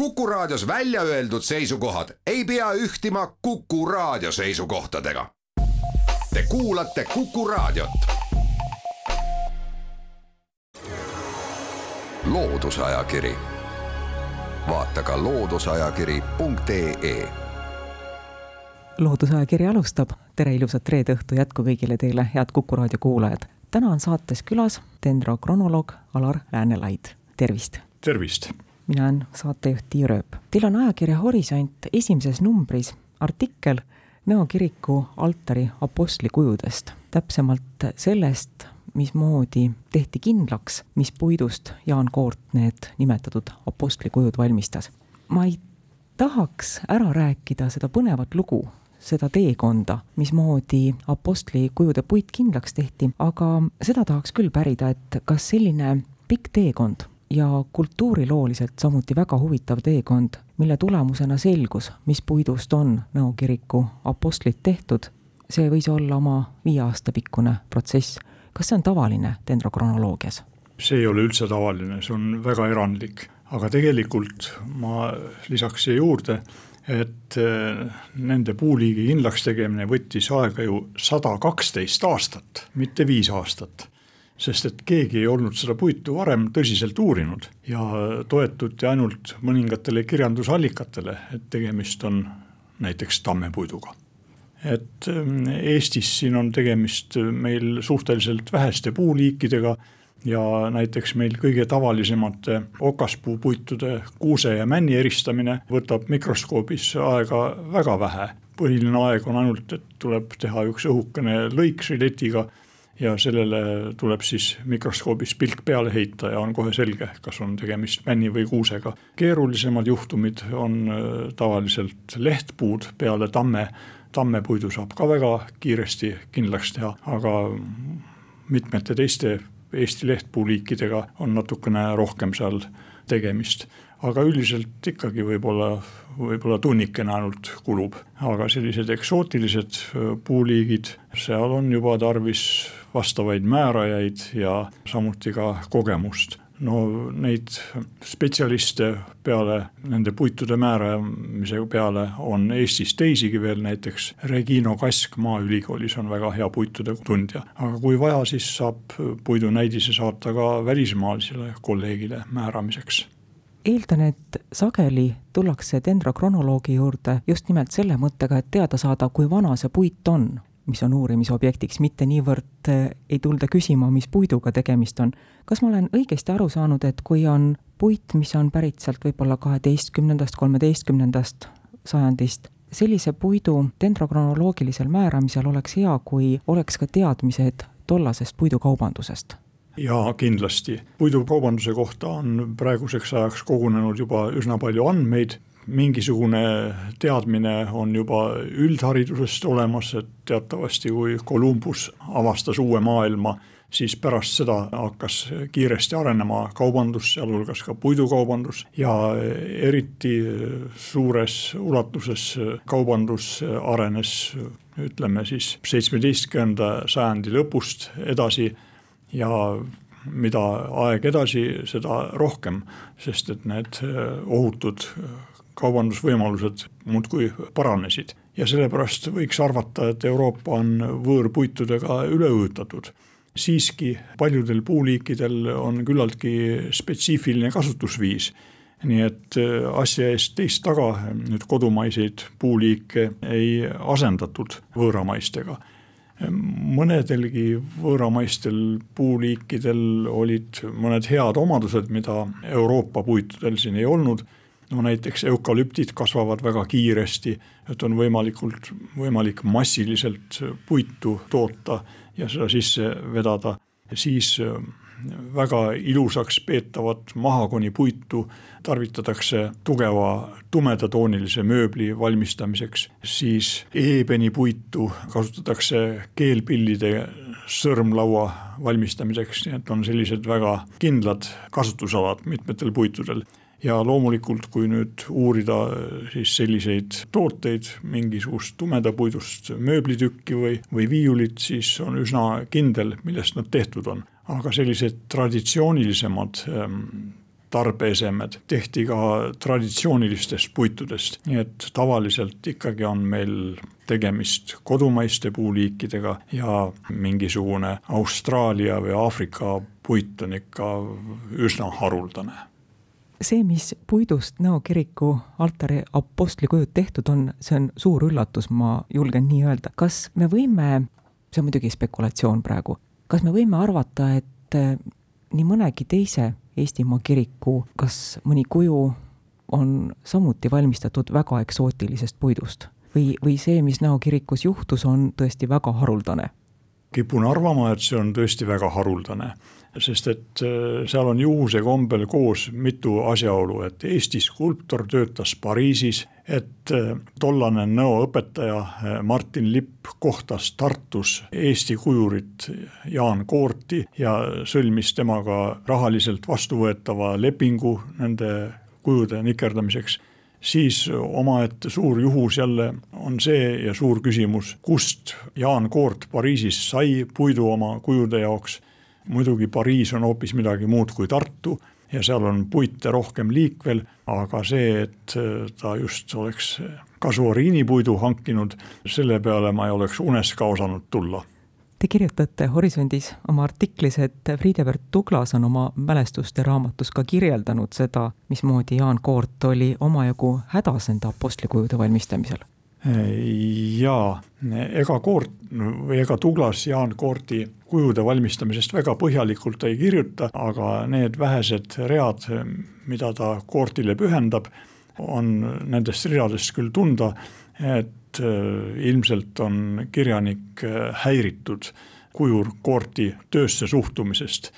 Kuku Raadios välja öeldud seisukohad ei pea ühtima Kuku Raadio seisukohtadega. Te kuulate Kuku Raadiot. loodusajakiri, vaata ka looduseajakiri.ee. loodusajakiri alustab, tere ilusat reede õhtu jätku kõigile teile, head Kuku Raadio kuulajad. täna on saates külas dendrokronoloog Alar Lääne-Laid, tervist. tervist mina olen saatejuht Tiia Rööp. Teil on ajakirja Horisont esimeses numbris artikkel Nõo kiriku altari apostlikujudest, täpsemalt sellest, mismoodi tehti kindlaks, mis puidust Jaan Koort need nimetatud apostlikujud valmistas. ma ei tahaks ära rääkida seda põnevat lugu, seda teekonda, mismoodi apostlikujude puit kindlaks tehti, aga seda tahaks küll pärida, et kas selline pikk teekond ja kultuurilooliselt samuti väga huvitav teekond, mille tulemusena selgus, mis puidust on Nõo kiriku apostlid tehtud. see võis olla oma viie aasta pikkune protsess. kas see on tavaline dendrokronoloogias? see ei ole üldse tavaline, see on väga erandlik, aga tegelikult ma lisaks siia juurde, et äh, nende puuliigi kindlaks tegemine võttis aega ju sada kaksteist aastat, mitte viis aastat sest et keegi ei olnud seda puitu varem tõsiselt uurinud ja toetuti ainult mõningatele kirjandusallikatele, et tegemist on näiteks tammepuiduga. et ähm, Eestis siin on tegemist meil suhteliselt väheste puuliikidega ja näiteks meil kõige tavalisemate okaspuupuitude kuuse ja männi eristamine võtab mikroskoobis aega väga vähe. põhiline aeg on ainult, et tuleb teha üks õhukene lõik žiletiga ja sellele tuleb siis mikroskoobis pilk peale heita ja on kohe selge, kas on tegemist männi või kuusega. keerulisemad juhtumid on äh, tavaliselt lehtpuud peale tamme, tammepuidu saab ka väga kiiresti kindlaks teha, aga mitmete teiste Eesti lehtpuuliikidega on natukene rohkem seal tegemist. Aga üldiselt ikkagi võib-olla, võib-olla tunnikene ainult kulub, aga sellised eksootilised äh, puuliigid, seal on juba tarvis vastavaid määrajaid ja samuti ka kogemust. No neid spetsialiste peale nende puitude määramise peale on Eestis teisigi veel, näiteks Regino Kask Maaülikoolis on väga hea puitude tundja. aga kui vaja, siis saab puidunäidise saata ka välismaalisele kolleegile määramiseks. Eeldan, et sageli tullakse dendrokronoloogi juurde just nimelt selle mõttega, et teada saada, kui vana see puit on, mis on uurimisobjektiks, mitte niivõrd eh, ei tulda küsima, mis puiduga tegemist on. kas ma olen õigesti aru saanud, et kui on puit, mis on pärit sealt võib-olla kaheteistkümnendast, kolmeteistkümnendast sajandist, sellise puidu dendrokronoloogilisel määramisel oleks hea, kui oleks ka teadmised tollasest puidukaubandusest jaa, kindlasti. puidukaubanduse kohta on praeguseks ajaks kogunenud juba üsna palju andmeid, mingisugune teadmine on juba üldharidusest olemas, et teatavasti kui Columbus avastas uue maailma, siis pärast seda hakkas kiiresti arenema kaubandus, sealhulgas ka puidukaubandus ja eriti suures ulatuses kaubandus arenes ütleme siis seitsmeteistkümnenda sajandi lõpust edasi ja mida aeg edasi, seda rohkem, sest et need ohutud kaubandusvõimalused muudkui paranesid. ja sellepärast võiks arvata, et Euroopa on võõrpuitudega üle ujutatud. siiski paljudel puuliikidel on küllaltki spetsiifiline kasutusviis nii et äh, asja eest teist taga nüüd kodumaiseid puuliike ei asendatud võõramaistega mõnedelgi võõramaistel puuliikidel olid mõned head omadused, mida Euroopa puitudel siin ei olnud. No näiteks eukalüptid kasvavad väga kiiresti, et on võimalikult, võimalik massiliselt puitu toota ja seda sisse vedada, siis väga ilusaks peetavat mahagonipuitu tarvitatakse tugeva tumedatoonilise mööbli valmistamiseks, siis eebenipuitu kasutatakse keelpillide sõrmlaua valmistamiseks, nii et on sellised väga kindlad kasutusalad mitmetel puitudel ja loomulikult, kui nüüd uurida siis selliseid tooteid, mingisugust tumedapuidust mööblitükki või, või viiulit, siis on üsna kindel, millest nad tehtud on. Aga sellised traditsioonilisemad ähm, tarbeesemed tehti ka traditsioonilistest puitudest, nii et tavaliselt ikkagi on meil tegemist kodumaiste puuliikidega ja mingisugune Austraalia või Aafrika puit on ikka üsna haruldane see, mis puidust Nõo kiriku altari apostlikujud tehtud on, see on suur üllatus, ma julgen nii öelda. kas me võime, see on muidugi spekulatsioon praegu, kas me võime arvata, et nii mõnegi teise Eestimaa kiriku, kas mõni kuju on samuti valmistatud väga eksootilisest puidust? või, või see, mis Näo kirikus juhtus, on tõesti väga haruldane? kipun arvama, et see on tõesti väga haruldane, sest et äh, seal on juhuse kombel koos mitu asjaolu, et Eesti skulptor töötas Pariisis, et äh, tollane Nõo õpetaja äh, Martin Lipp kohtas Tartus Eesti kujurit Jaan Koorti ja sõlmis temaga rahaliselt vastuvõetava lepingu nende kujude nikerdamiseks siis omaette suur juhus jälle on see ja suur küsimus, kust Jaan Koort Pariisis sai puidu oma kujude jaoks. Muidugi Pariis on hoopis midagi muud kui Tartu ja seal on puite rohkem liikvel, aga see, et ta just oleks kasuariinipuidu hankinud, selle peale ma ei oleks unes ka osanud tulla Te kirjutate Horisondis oma artiklis, et Friedebert Douglas on oma mälestuste raamatus ka kirjeldanud seda, mismoodi Jaan Koort oli omajagu hädas enda apostlikujude valmistamisel. Jaa, ega Koort või ega Douglas Jaan Koorti kujude valmistamisest väga põhjalikult ei kirjuta, aga need vähesed read, mida ta Koortile pühendab, on nendest ridadest küll tunda, et Äh, ilmselt on kirjanik äh, häiritud kujur Koorti töösse suhtumisest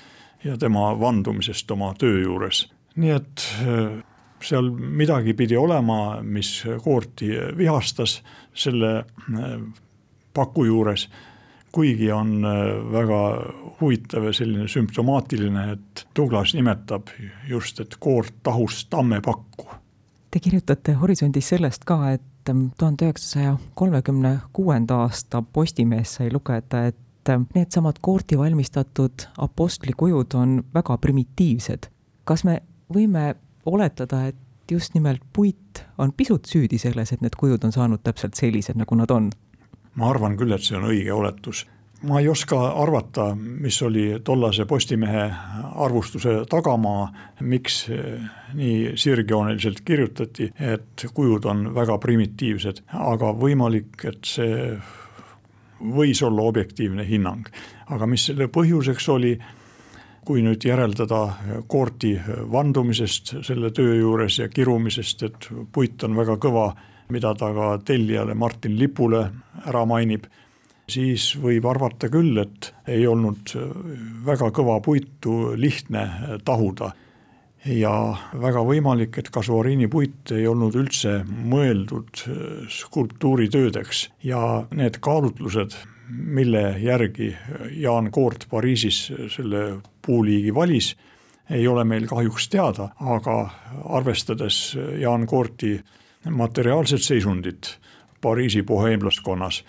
ja tema vandumisest oma töö juures. nii et äh, seal midagi pidi olema, mis Koorti vihastas selle paku juures, kuigi on väga huvitav ja selline sümptomaatiline, et Douglas nimetab just, et Koort tahus tammepakku. Te kirjutate Horisondis sellest ka, et tuhande üheksasaja kolmekümne kuuenda aasta Postimehes sai lugeda, et needsamad koorti valmistatud apostlikujud on väga primitiivsed. kas me võime oletada, et just nimelt puit on pisut süüdi selles, et need kujud on saanud täpselt sellised, nagu nad on? ma arvan küll, et see on õige oletus ma ei oska arvata, mis oli tollase Postimehe arvustuse tagamaa, miks nii sirgjooneliselt kirjutati, et kujud on väga primitiivsed, aga võimalik, et see võis olla objektiivne hinnang. aga mis selle põhjuseks oli, kui nüüd järeldada koorti vandumisest selle töö juures ja kirumisest, et puit on väga kõva, mida ta ka tellijale Martin Lipule ära mainib siis võib arvata küll, et ei olnud väga kõva puitu lihtne tahuda. ja väga võimalik, et kasuariini puit ei olnud üldse mõeldud skulptuuritöödeks ja need kaalutlused, mille järgi Jaan Koort Pariisis selle puuliigi valis, ei ole meil kahjuks teada, aga arvestades Jaan Koorti materiaalset seisundit Pariisi boheemlaskonnas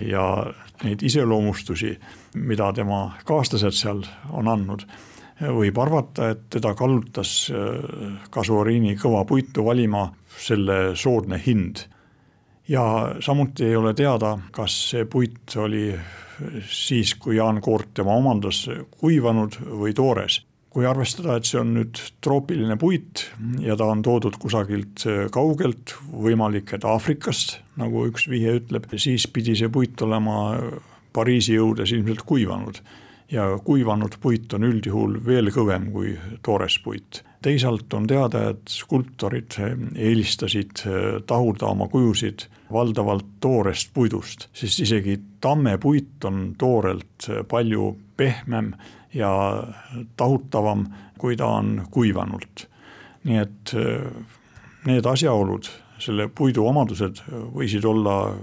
ja neid iseloomustusi, mida tema kaaslased seal on andnud, võib arvata, et teda kallutas kasuariini kõva puitu valima selle soodne hind. Ja samuti ei ole teada, kas see puit oli siis, kui Jaan Koort tema omandas, kuivanud või toores kui arvestada, et see on nüüd troopiline puit ja ta on toodud kusagilt kaugelt, võimalik, et Aafrikast, nagu üks vihje ütleb, siis pidi see puit olema Pariisi jõudes ilmselt kuivanud. Ja kuivanud puit on üldjuhul veel kõvem kui toores puit. teisalt on teada, et skulptorid eelistasid äh, tahuda oma kujusid valdavalt toorest puidust, sest isegi tammepuit on toorelt äh, palju pehmem ja tahutavam, kui ta on kuivanud. nii et äh, need asjaolud, selle puidu omadused võisid olla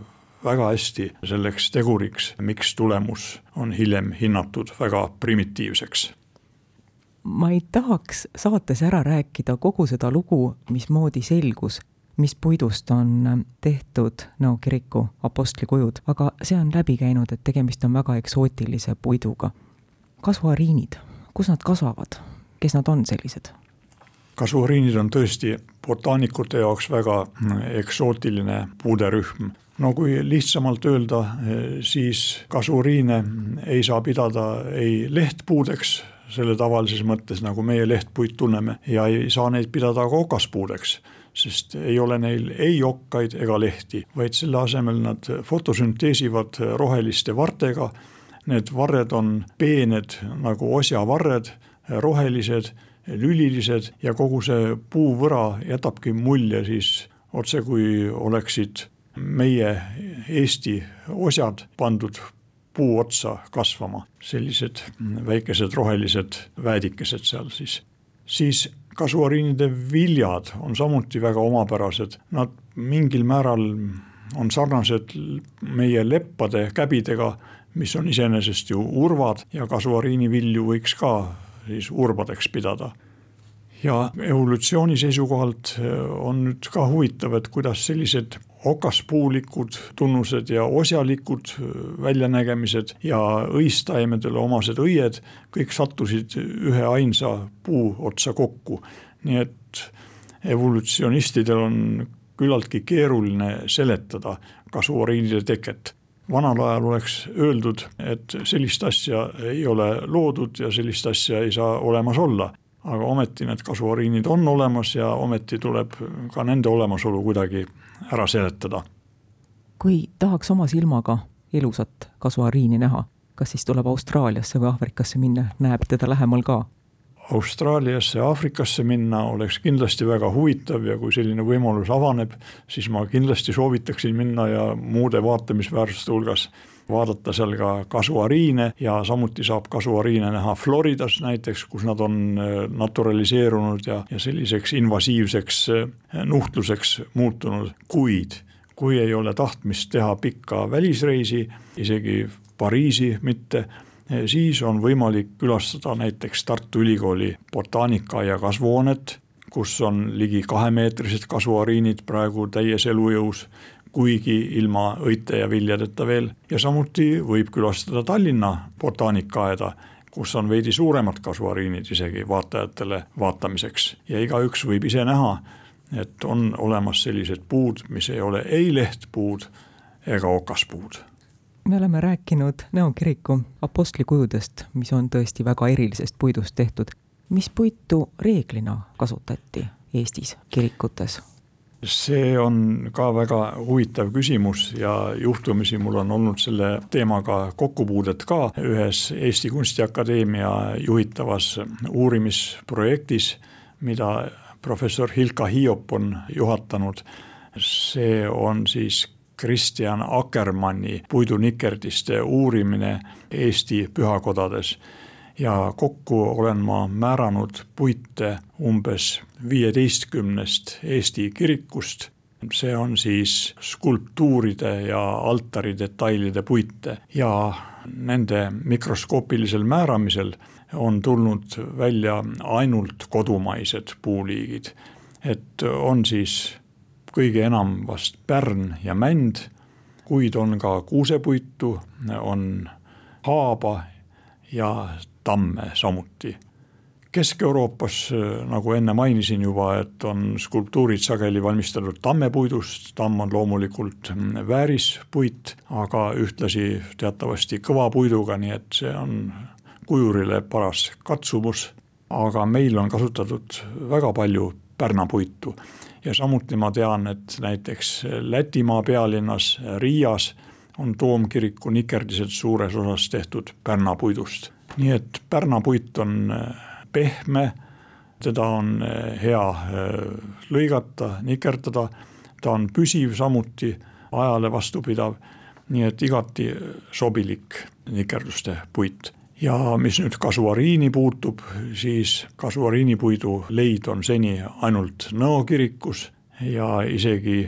väga hästi selleks teguriks, miks tulemus on hiljem hinnatud väga primitiivseks. Ma ei tahaks saates ära rääkida kogu seda lugu, mismoodi selgus, mis puidust on tehtud Nõo kiriku apostlikujud, aga see on läbi käinud, et tegemist on väga eksootilise puiduga. Kasvuariinid, kus nad kasvavad, kes nad on sellised? Kasuariinid on tõesti botaanikute jaoks väga eksootiline puuderühm. no kui lihtsamalt öelda, siis kasuariine ei saa pidada ei lehtpuudeks, selle tavalises mõttes, nagu meie lehtpuid tunneme, ja ei saa neid pidada ka okaspuudeks sest ei ole neil ei okkaid ega lehti, vaid selle asemel nad fotosünteesivad roheliste vartega. Need varred on peened nagu osjavarred, rohelised, lülilised ja kogu see puuvõra jätabki mulje siis otse kui oleksid meie Eesti osad pandud puu otsa kasvama, sellised väikesed rohelised väedikesed seal siis. siis kasuariinide viljad on samuti väga omapärased, nad mingil määral on sarnased meie leppade käbidega, mis on iseenesest ju urvad ja kasuariini vilju võiks ka siis urbadeks pidada ja evolutsiooni seisukohalt on nüüd ka huvitav, et kuidas sellised okaspuulikud tunnused ja osjalikud väljanägemised ja õistaimedele omased õied kõik sattusid ühe ainsa puu otsa kokku. nii et evolutsionistidel on küllaltki keeruline seletada kasuariinide teket vanal ajal oleks öeldud, et sellist asja ei ole loodud ja sellist asja ei saa olemas olla aga ometi need kasuariinid on olemas ja ometi tuleb ka nende olemasolu kuidagi ära seletada. kui tahaks oma silmaga ilusat kasuariini näha, kas siis tuleb Austraaliasse või Aafrikasse minna, näeb teda lähemal ka? Austraaliasse, Aafrikasse minna oleks kindlasti väga huvitav ja kui selline võimalus avaneb, siis ma kindlasti soovitaksin minna ja muude vaatamisväärsuste hulgas vaadata seal ka kasuariine ja samuti saab kasuariine näha Floridas näiteks, kus nad on äh, naturaliseerunud ja, ja selliseks invasiivseks äh, nuhtluseks muutunud, kuid kui ei ole tahtmist teha pikka välisreisi, isegi Pariisi mitte, siis on võimalik külastada näiteks Tartu Ülikooli botaanika- ja kasvuhoonet, kus on ligi kahemeetrised kasuariinid praegu täies elujõus kuigi ilma õite ja viljadeta veel. Ja samuti võib külastada Tallinna botaanikaaeda, kus on veidi suuremad kasuariinid isegi vaatajatele vaatamiseks. Ja igaüks võib ise näha, et on olemas sellised puud, mis ei ole ei lehtpuud ega okaspuud me oleme rääkinud Nõo kiriku apostlikujudest, mis on tõesti väga erilisest puidust tehtud. mis puitu reeglina kasutati Eestis kirikutes? see on ka väga huvitav küsimus ja juhtumisi mul on olnud selle teemaga kokkupuudet ka ühes Eesti Kunstiakadeemia juhitavas uurimisprojektis, mida professor Hilka Hiop on juhatanud. see on siis Kristjan Akkermanni puidunikerdiste uurimine Eesti pühakodades ja kokku olen ma määranud puite umbes viieteistkümnest Eesti kirikust. see on siis skulptuuride ja altari detailide puite ja nende mikroskoopilisel määramisel on tulnud välja ainult kodumaised puuliigid. et on siis kõige enam vast pärn ja mänd, kuid on ka kuusepuitu, on haaba ja tamme samuti. Kesk-Euroopas, nagu enne mainisin juba, et on skulptuurid sageli valmistatud tammepuidust, tamm on loomulikult väärispuit, aga ühtlasi teatavasti kõva puiduga, nii et see on kujurile paras katsumus. aga meil on kasutatud väga palju pärnapuitu ja samuti ma tean, et näiteks Lätimaa pealinnas Riias on toomkiriku nikerdised suures osas tehtud pärnapuidust. Nii et pärnapuit on äh, pehme, teda on äh, hea äh, lõigata, nikerdada, ta on püsiv samuti, ajale vastupidav, nii et igati sobilik nikerduste puit ja mis nüüd kasuariini puutub, siis kasuariinipuidu leid on seni ainult Nõo kirikus ja isegi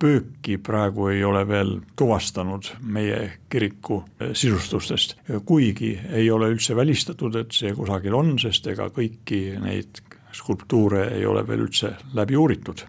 pööki praegu ei ole veel tuvastanud meie kiriku sisustustest. kuigi ei ole üldse välistatud, et see kusagil on, sest ega kõiki neid skulptuure ei ole veel üldse läbi uuritud.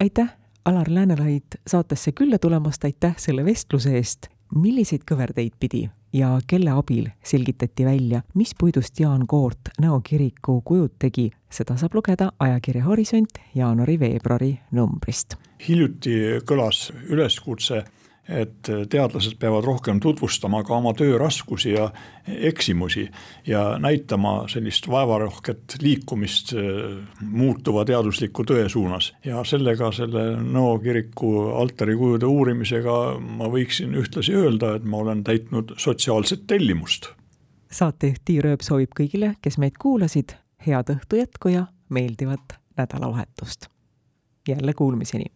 aitäh, Alar Läänelaid saatesse külla tulemast, aitäh selle vestluse eest. milliseid kõverteid pidi ja kelle abil selgitati välja, mis puidust Jaan Koort Nõo kiriku kujud tegi, seda saab lugeda ajakirja Horisont jaanuari-veebruari numbrist. hiljuti kõlas üleskutse et teadlased peavad rohkem tutvustama ka oma töö raskusi ja eksimusi ja näitama sellist vaevarohket liikumist äh, muutuva teadusliku tõe suunas. ja sellega, selle Nõo kiriku altarikujude uurimisega ma võiksin ühtlasi öelda, et ma olen täitnud sotsiaalset tellimust. saatejuht Tiir Ööp soovib kõigile, kes meid kuulasid, head õhtu jätku ja meeldivat nädalavahetust. jälle kuulmiseni